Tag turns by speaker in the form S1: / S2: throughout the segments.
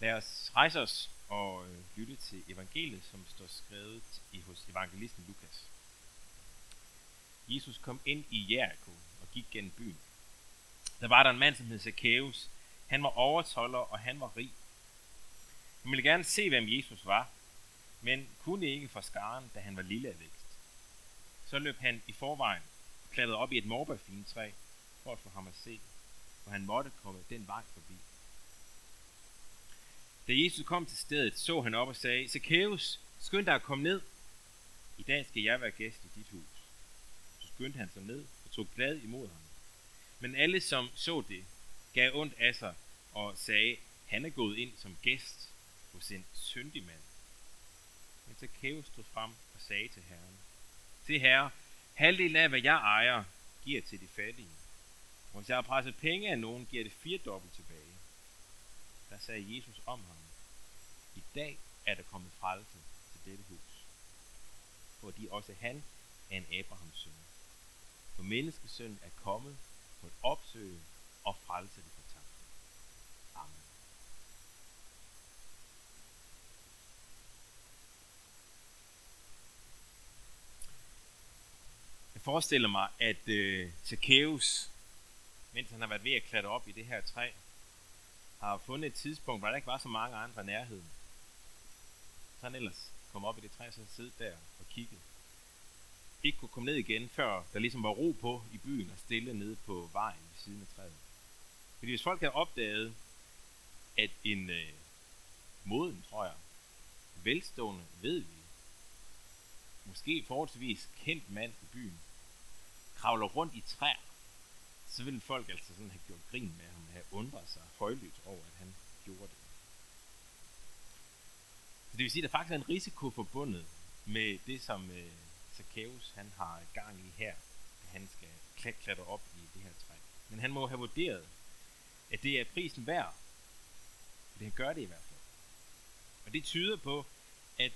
S1: Lad os rejse os og øh, lytte til evangeliet, som står skrevet i hos evangelisten Lukas. Jesus kom ind i Jericho og gik gennem byen. Der var der en mand, som hed Zacchaeus. Han var overtolder, og han var rig. Han ville gerne se, hvem Jesus var, men kunne ikke for skaren, da han var lille af vækst. Så løb han i forvejen og klatrede op i et morbærfintræ for at få ham at se, for han måtte komme den vej forbi. Da Jesus kom til stedet, så han op og sagde, Zacchaeus, skynd dig at komme ned. I dag skal jeg være gæst i dit hus. Så skyndte han sig ned og tog glad imod ham. Men alle, som så det, gav ondt af sig og sagde, han er gået ind som gæst hos en syndig mand. Men Zacchaeus stod frem og sagde til Herren, Se herre, halvdelen af hvad jeg ejer, giver til de fattige. Og hvis jeg har presset penge af nogen, giver det fire dobbelt tilbage. Der sagde Jesus om ham, I dag er der kommet frelse til dette hus, fordi også han er en Abrahams søn. For menneskesøn er kommet for at opsøge og frelse det fortabte. Amen. Jeg forestiller mig, at øh, Zacchaeus, mens han har været ved at klatre op i det her træ, har fundet et tidspunkt, hvor der ikke var så mange andre i nærheden. Så han ellers kom op i det træ, så sidde der og kiggede. Ikke kunne komme ned igen, før der ligesom var ro på i byen og stille nede på vejen ved siden af træet. Fordi hvis folk havde opdaget, at en øh, moden, tror jeg, velstående, ved vi, måske forholdsvis kendt mand i byen, kravler rundt i træer, så ville folk altså sådan have gjort grin med ham, have undret sig højlydt over, at han gjorde det. Så det vil sige, at der faktisk er en risiko forbundet med det, som øh, Zacchaeus han har gang i her, at han skal klatre op i det her træ. Men han må have vurderet, at det er prisen værd. Det han gør det i hvert fald. Og det tyder på, at,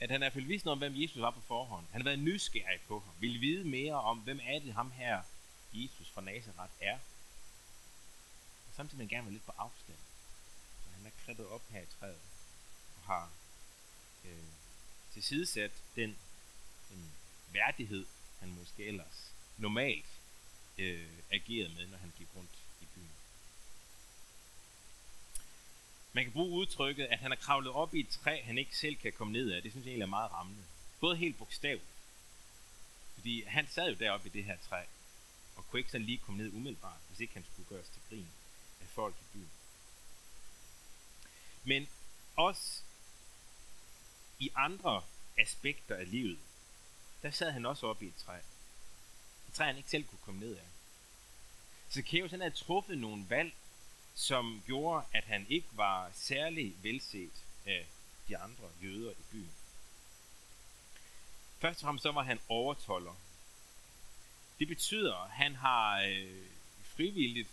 S1: at han er bevidst om, hvem Jesus var på forhånd. Han har været nysgerrig på ham, ville vide mere om, hvem er det ham her, Jesus fra Nazareth er. Og samtidig vil han gerne være lidt på afstand. Så han er klatret op her i træet og har øh, tilsidesat den, den værdighed, han måske ellers normalt øh, agerede med, når han gik rundt i byen. Man kan bruge udtrykket, at han er kravlet op i et træ, han ikke selv kan komme ned af. Det synes jeg egentlig er meget rammende. Både helt bogstaveligt. Fordi han sad jo deroppe i det her træ, og kunne ikke sådan lige komme ned umiddelbart, hvis ikke han skulle gøres til grin af folk i byen. Men også i andre aspekter af livet, der sad han også oppe i et træ. Et træ, han ikke selv kunne komme ned af. Så Zacchaeus han havde truffet nogle valg, som gjorde, at han ikke var særlig velset af de andre jøder i byen. Først og fremmest så var han overtolder. Det betyder, at han har øh, frivilligt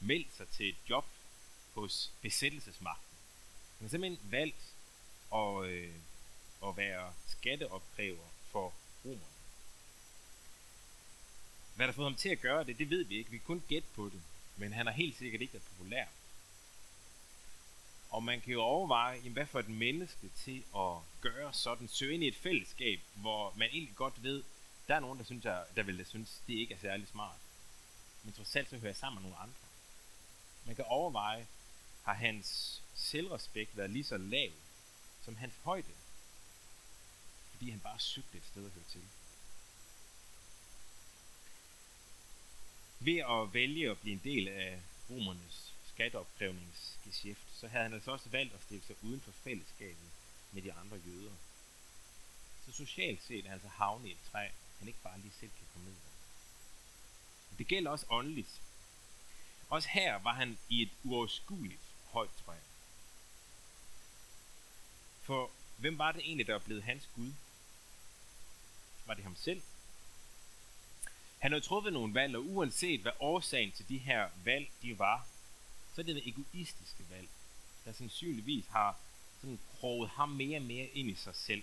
S1: meldt sig til et job hos besættelsesmagten. Han har simpelthen valgt at, øh, at være skatteopkræver for romerne. Hvad der fået ham til at gøre det, det ved vi ikke. Vi kan kun gætte på det. Men han har helt sikkert ikke været populær. Og man kan jo overveje, jamen, hvad for et menneske til at gøre sådan, søge ind i et fællesskab, hvor man egentlig godt ved, der er nogen, der, synes, der, der vil synes, det ikke er særlig smart. Men trods alt så hører jeg sammen med nogle andre. Man kan overveje, har hans selvrespekt været lige så lav som hans højde? Fordi han bare søgte et sted at høre til. Ved at vælge at blive en del af romernes skatteopkrævningsgeschæft, så havde han altså også valgt at stille sig uden for fællesskabet med de andre jøder. Så socialt set er han altså havnet i et træ, han ikke bare lige selv kan formidle. Det gælder også åndeligt. Også her var han i et uoverskueligt højt træ. For hvem var det egentlig, der var blevet hans Gud? Var det ham selv? Han havde truffet nogle valg, og uanset hvad årsagen til de her valg de var, så er det været egoistiske valg, der sandsynligvis har sådan kroget ham mere og mere ind i sig selv.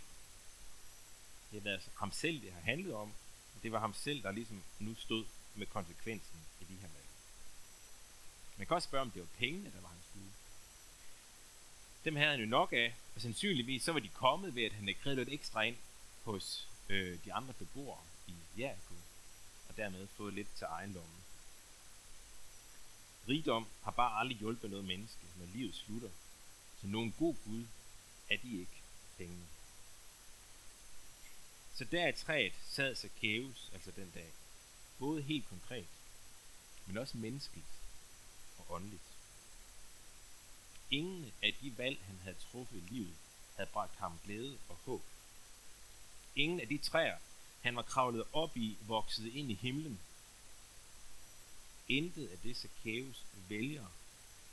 S1: Det har været ham selv, det har handlet om, og det var ham selv, der ligesom nu stod med konsekvensen i de her valg. Man kan også spørge, om det var pengene, der var hans bud. dem havde han jo nok af, og sandsynligvis så var de kommet ved, at han havde krævet lidt ekstra ind hos øh, de andre beboere i Jericho, og dermed fået lidt til egen lomme. Rigdom har bare aldrig hjulpet noget menneske, når livet slutter. Så nogen god Gud er de ikke penge. Så der i træet sad Zacchaeus, altså den dag, både helt konkret, men også menneskeligt og åndeligt. Ingen af de valg, han havde truffet i livet, havde bragt ham glæde og håb. Ingen af de træer, han var kravlet op i, voksede ind i himlen. Intet af det Zacchaeus vælger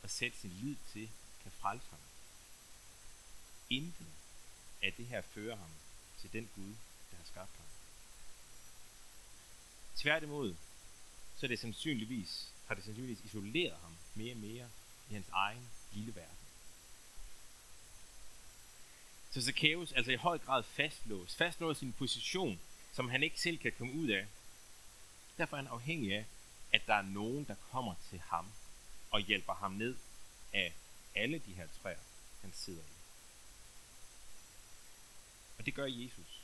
S1: at sætte sin lid til, kan frelse ham. Intet af det her fører ham til den Gud, der har skabt ham. Tværtimod, så er det sandsynligvis, har det sandsynligvis isoleret ham mere og mere i hans egen lille verden. Så Zacchaeus altså i høj grad fastlåst, fastlåst sin position, som han ikke selv kan komme ud af. Derfor er han afhængig af, at der er nogen, der kommer til ham og hjælper ham ned af alle de her træer, han sidder i. Og det gør Jesus.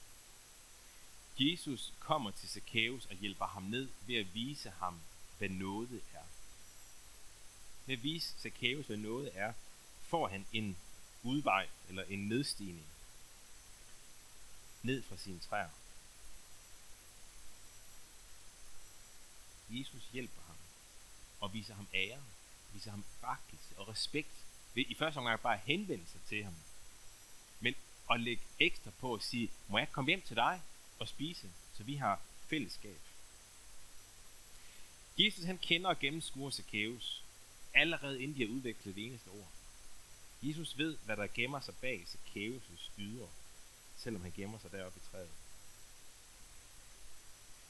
S1: Jesus kommer til Zacchaeus og hjælper ham ned ved at vise ham, hvad noget er. Ved at vise Zacchaeus, hvad noget er, får han en udvej eller en nedstigning ned fra sine træer. Jesus hjælper ham og viser ham ære, viser ham agtelse og respekt ved i første omgang bare at henvende sig til ham. Men at lægge ekstra på at sige, må jeg komme hjem til dig og spise, så vi har fællesskab. Jesus han kender og gennemskuer Zacchaeus, allerede inden de har udviklet det eneste ord. Jesus ved, hvad der gemmer sig bag Zacchaeus' ydre, selvom han gemmer sig deroppe i træet.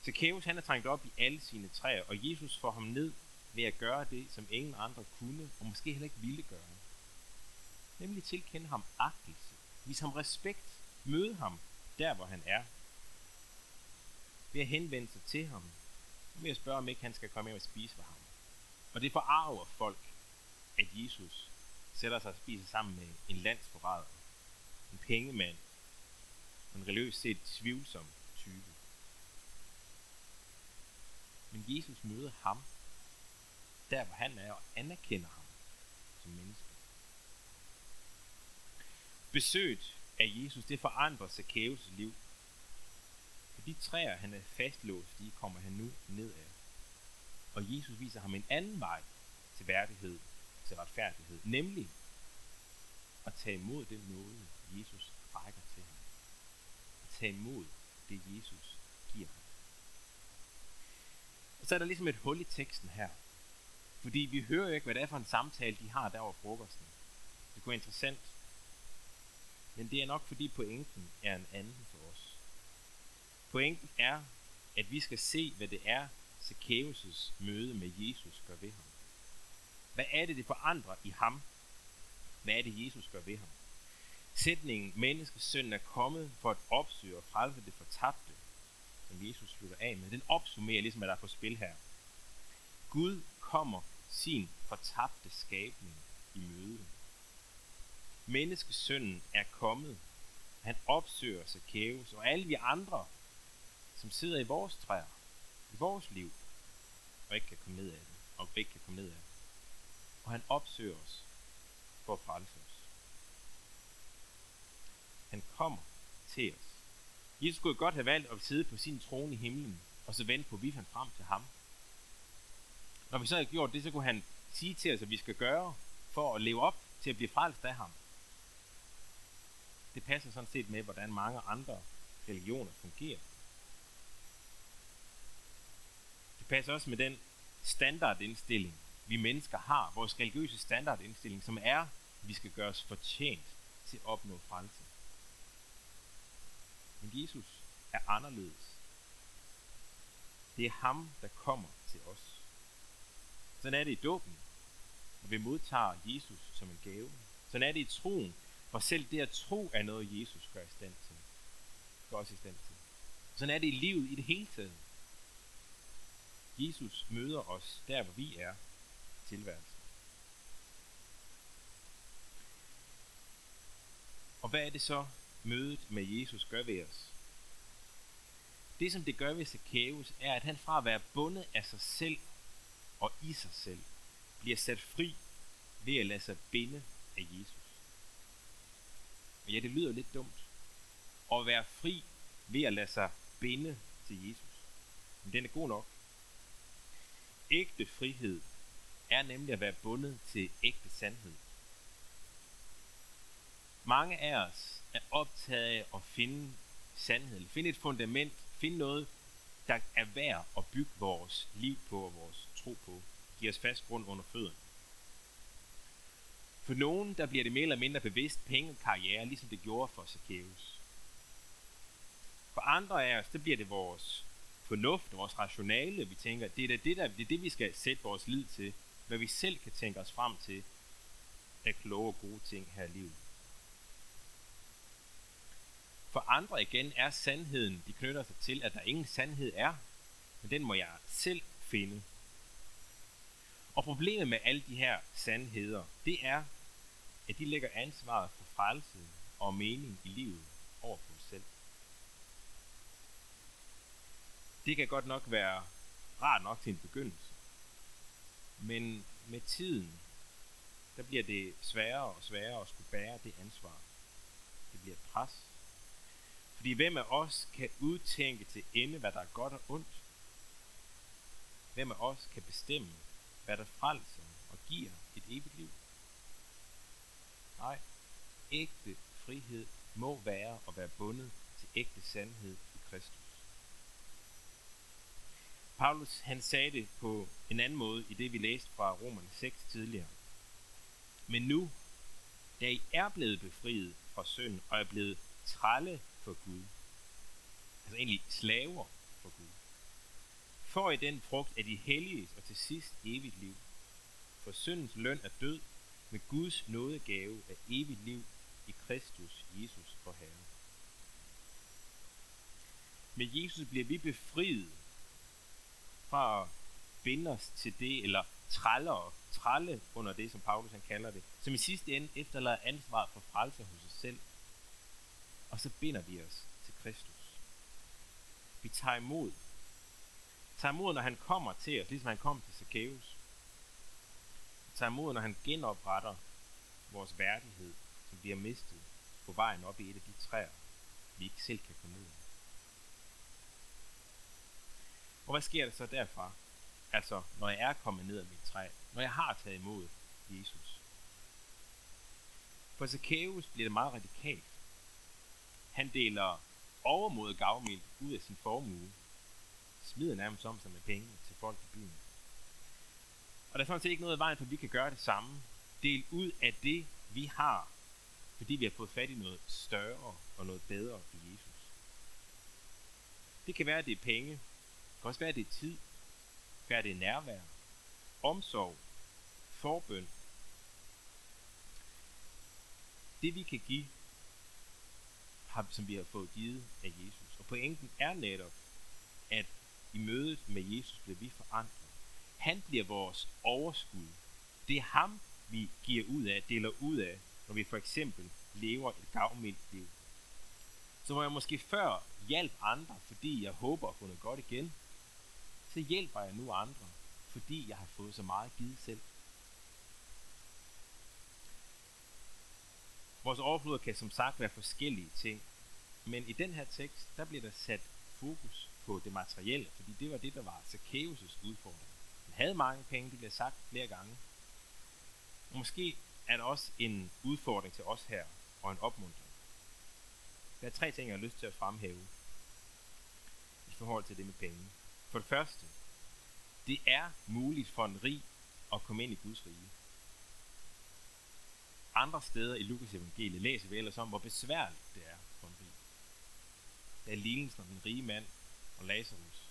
S1: Zacchaeus han er trængt op i alle sine træer, og Jesus får ham ned ved at gøre det, som ingen andre kunne, og måske heller ikke ville gøre. Nemlig tilkende ham agtelse, vise ham respekt, møde ham der, hvor han er. Ved at henvende sig til ham, ved at spørge, om ikke han skal komme hjem og spise for ham. Og det forarver folk, at Jesus sætter sig og spiser sammen med en landsforræder, en pengemand, en religiøst set tvivlsom type. Men Jesus møder ham, der hvor han er, og anerkender ham som menneske. Besøget af Jesus, det forandrer Zacchaeus' liv. De træer, han er fastlåst de kommer han nu ned af. Og Jesus viser ham en anden vej til værdighed, til retfærdighed, nemlig at tage imod den nåde, Jesus rækker til ham. At tage imod det, Jesus giver ham. Og så er der ligesom et hul i teksten her. Fordi vi hører jo ikke, hvad det er for en samtale, de har der over frokosten. Det kunne være interessant. Men det er nok, fordi pointen er en anden for os. Pointen er, at vi skal se, hvad det er, Zacchaeus' møde med Jesus gør ved ham. Hvad er det, det forandrer i ham? Hvad er det, Jesus gør ved ham? Sætningen, menneskesønnen er kommet for at opsøge og frelse det fortabte, som Jesus slutter af med, den opsummerer ligesom, hvad der er på spil her. Gud kommer sin fortabte skabning i møde. Menneskesønnen er kommet. Han opsøger Zacchaeus og alle vi andre, som sidder i vores træer, i vores liv, og ikke kan komme ned af det, og ikke kan komme ned af det. Og han opsøger os for at frelse os. Han kommer til os. Jesus kunne godt have valgt at sidde på sin trone i himlen, og så vente på, at vi fandt frem til ham. Når vi så har gjort det, så kunne han sige til os, at vi skal gøre for at leve op til at blive frelst af ham. Det passer sådan set med, hvordan mange andre religioner fungerer. Det passer også med den standardindstilling, vi mennesker har, vores religiøse standardindstilling, som er, at vi skal gøre os fortjent til at opnå frelse. Men Jesus er anderledes. Det er ham, der kommer til os. Sådan er det i dåben, når vi modtager Jesus som en gave. Sådan er det i troen, for selv det at tro er noget, Jesus gør i stand til. Gør os i stand til. Sådan er det i livet i det hele taget. Jesus møder os der, hvor vi er tilværelsen. Og hvad er det så, mødet med Jesus gør ved os? Det, som det gør ved Zacchaeus, er, at han fra at være bundet af sig selv og i sig selv, bliver sat fri ved at lade sig binde af Jesus. Og ja, det lyder lidt dumt. At være fri ved at lade sig binde til Jesus. Men den er god nok. Ægte frihed er nemlig at være bundet til ægte sandhed. Mange af os er optaget af at finde sandhed, finde et fundament, finde noget, der er værd at bygge vores liv på og vores tro på. Giver os fast grund under fødderne. For nogen, der bliver det mere eller mindre bevidst penge og karriere, ligesom det gjorde for Zacchaeus. For andre af os, det bliver det vores fornuft, vores rationale. Vi tænker, det er det, der, det er det, vi skal sætte vores lid til. Hvad vi selv kan tænke os frem til af kloge og gode ting her i livet. For andre igen er sandheden, de knytter sig til, at der ingen sandhed er, men den må jeg selv finde. Og problemet med alle de her sandheder, det er, at de lægger ansvaret for frelse og mening i livet over på os selv. Det kan godt nok være rart nok til en begyndelse, men med tiden, der bliver det sværere og sværere at skulle bære det ansvar. Det bliver et pres. Fordi hvem af os kan udtænke til ende, hvad der er godt og ondt? Hvem af os kan bestemme, hvad der frelser og giver et evigt liv? Nej, ægte frihed må være at være bundet til ægte sandhed i Kristus. Paulus han sagde det på en anden måde i det vi læste fra Romerne 6 tidligere. Men nu, da I er blevet befriet fra synd og er blevet trælle for Gud, altså egentlig slaver for Gud, får I den frugt af de hellige og til sidst evigt liv. For syndens løn er død, med Guds nådegave af evigt liv i Kristus Jesus for Herre. Med Jesus bliver vi befriet fra at binde os til det, eller trælle og trælle under det, som Paulus han kalder det, som i sidste ende efterlader ansvaret for frelse hos os selv. Og så binder vi os til Kristus. Vi tager imod. Tager imod, når han kommer til os, ligesom han kom til Zacchaeus tager imod, når han genopretter vores værdighed, som vi har mistet på vejen op i et af de træer, vi ikke selv kan komme ud af. Og hvad sker der så derfra? Altså, når jeg er kommet ned af mit træ, når jeg har taget imod Jesus. For Zacchaeus bliver det meget radikalt. Han deler overmod gavmild ud af sin formue, smider nærmest om sig med penge til folk i byen. Og der er sådan set ikke noget i vejen for, vi kan gøre det samme. Del ud af det, vi har, fordi vi har fået fat i noget større og noget bedre i Jesus. Det kan være, at det er penge. Det kan også være, at det er tid. Det kan være, at det er nærvær. Omsorg. Forbøn. Det vi kan give, som vi har fået givet af Jesus. Og pointen er netop, at i mødet med Jesus bliver vi forandret. Han bliver vores overskud. Det er ham, vi giver ud af, deler ud af, når vi for eksempel lever et gavmildt liv. Så hvor jeg måske før hjalp andre, fordi jeg håber at få noget godt igen, så hjælper jeg nu andre, fordi jeg har fået så meget givet selv. Vores overflod kan som sagt være forskellige ting, men i den her tekst, der bliver der sat fokus på det materielle, fordi det var det, der var Zacchaeus' udfordring Han havde mange penge, det bliver sagt flere gange. Og måske er der også en udfordring til os her, og en opmuntring. Der er tre ting, jeg har lyst til at fremhæve i forhold til det med penge. For det første, det er muligt for en rig at komme ind i Guds rige. Andre steder i Lukas evangeliet læser vi ellers om, hvor besværligt det er for en rig. Der er lignelsen om den rige mand og Lazarus,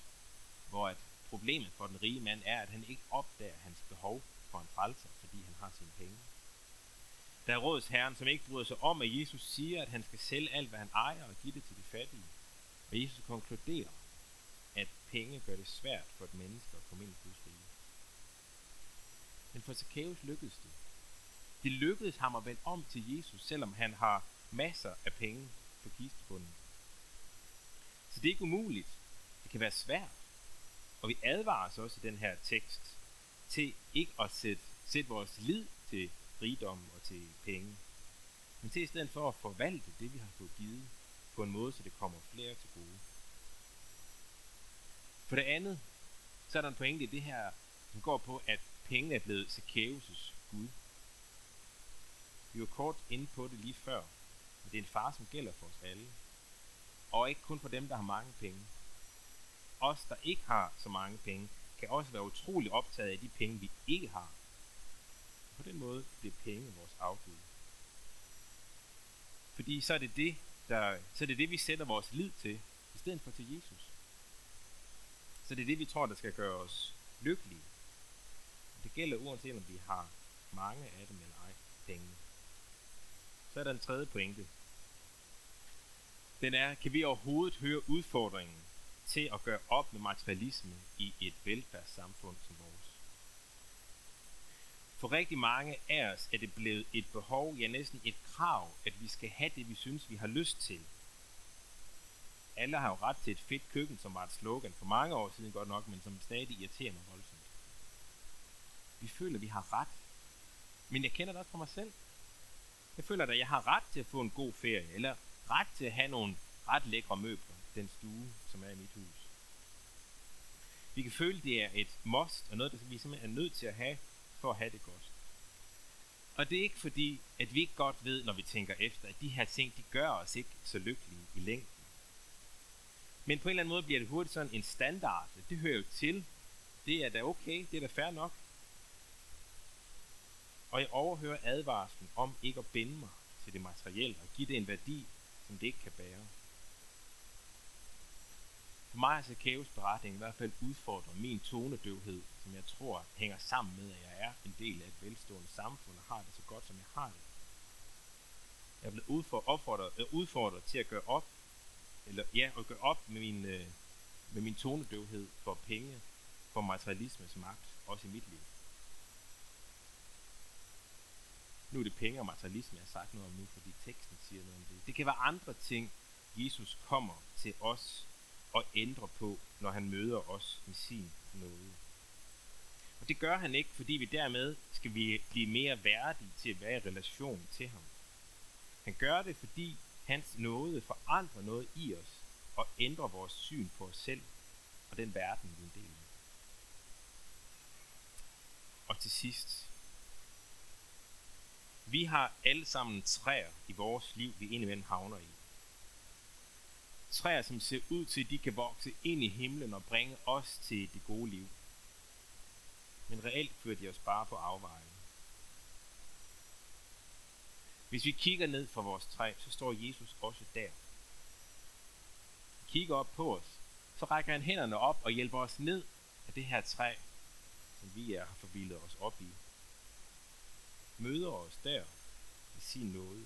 S1: hvor at Problemet for den rige mand er, at han ikke opdager hans behov for en frelser, fordi han har sine penge. Der er rådsherren, som ikke bryder sig om, at Jesus siger, at han skal sælge alt, hvad han ejer og give det til de fattige. Og Jesus konkluderer, penge gør det svært for et menneske at komme ind i Guds rige. Men for Zacchaeus lykkedes det. Det lykkedes ham at vende om til Jesus, selvom han har masser af penge på kistebunden. Så det er ikke umuligt. Det kan være svært. Og vi advarer også i den her tekst til ikke at sætte, sætte vores lid til rigdom og til penge. Men til i stedet for at forvalte det, vi har fået givet, på en måde, så det kommer flere til gode. For det andet, så er der en pointe i det her, som går på, at pengene er blevet Zacchaeus' Gud. Vi var kort inde på det lige før, men det er en far, som gælder for os alle. Og ikke kun for dem, der har mange penge. Os, der ikke har så mange penge, kan også være utrolig optaget af de penge, vi ikke har. På den måde bliver penge vores afgud. Fordi så er det det, der, så er det det, vi sætter vores lid til, i stedet for til Jesus. Så det er det, vi tror, der skal gøre os lykkelige. Det gælder uanset om vi har mange af dem eller ej penge. Så er der en tredje pointe. Den er, kan vi overhovedet høre udfordringen til at gøre op med materialisme i et velfærdssamfund som vores? For rigtig mange af os er det blevet et behov, ja næsten et krav, at vi skal have det, vi synes, vi har lyst til. Alle har jo ret til et fedt køkken, som var et slogan for mange år siden godt nok, men som stadig irriterer mig voldsomt. Vi føler, at vi har ret. Men jeg kender det også fra mig selv. Jeg føler, at jeg har ret til at få en god ferie, eller ret til at have nogle ret lækre møbler, den stue, som er i mit hus. Vi kan føle, at det er et must, og noget, der vi simpelthen er nødt til at have, for at have det godt. Og det er ikke fordi, at vi ikke godt ved, når vi tænker efter, at de her ting, de gør os ikke så lykkelige i længden. Men på en eller anden måde bliver det hurtigt sådan en standard. Det hører jo til. Det er da okay, det er da fair nok. Og jeg overhører advarslen om ikke at binde mig til det materielle og give det en værdi, som det ikke kan bære. For mig er Zacchaeus beretning i hvert fald udfordrer min tonedøvhed, som jeg tror hænger sammen med, at jeg er en del af et velstående samfund og har det så godt, som jeg har det. Jeg er blevet udfordret, øh, udfordret til at gøre op, eller ja, at gøre op med min, øh, med min tonedøvhed for penge, for materialismes magt, også i mit liv. Nu er det penge og materialisme, jeg har sagt noget om nu, fordi teksten siger noget om det. Det kan være andre ting, Jesus kommer til os og ændre på, når han møder os med sin nåde. Og det gør han ikke, fordi vi dermed skal vi blive mere værdige til at være i relation til ham. Han gør det, fordi hans nåde forandrer noget i os og ændrer vores syn på os selv og den verden, vi er en del af. Og til sidst, vi har alle sammen træer i vores liv, vi indimellem havner i. Træer, som ser ud til, at de kan vokse ind i himlen og bringe os til det gode liv. Men reelt fører de os bare på afvejen. Hvis vi kigger ned fra vores træ, så står Jesus også der. Kigger op på os, så rækker han hænderne op og hjælper os ned af det her træ, som vi er, har forvildet os op i møder os der i sin nåde.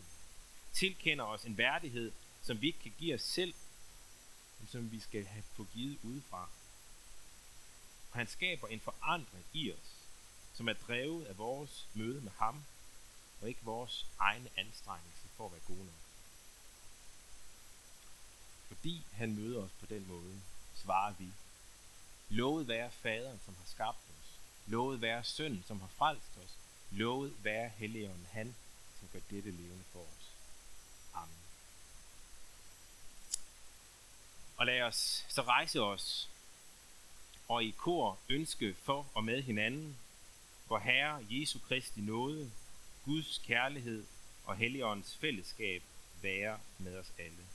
S1: Tilkender os en værdighed, som vi ikke kan give os selv, men som vi skal have få givet udefra. Og han skaber en forandring i os, som er drevet af vores møde med ham, og ikke vores egne anstrengelser for at være gode nok. Fordi han møder os på den måde, svarer vi, lovet være faderen, som har skabt os, lovet være sønnen, som har frelst os, Lovet være Helligånden, han, som gør dette levende for os. Amen. Og lad os så rejse os og i kor ønske for og med hinanden, hvor Herre Jesu Kristi nåde, Guds kærlighed og Helligåndens fællesskab være med os alle.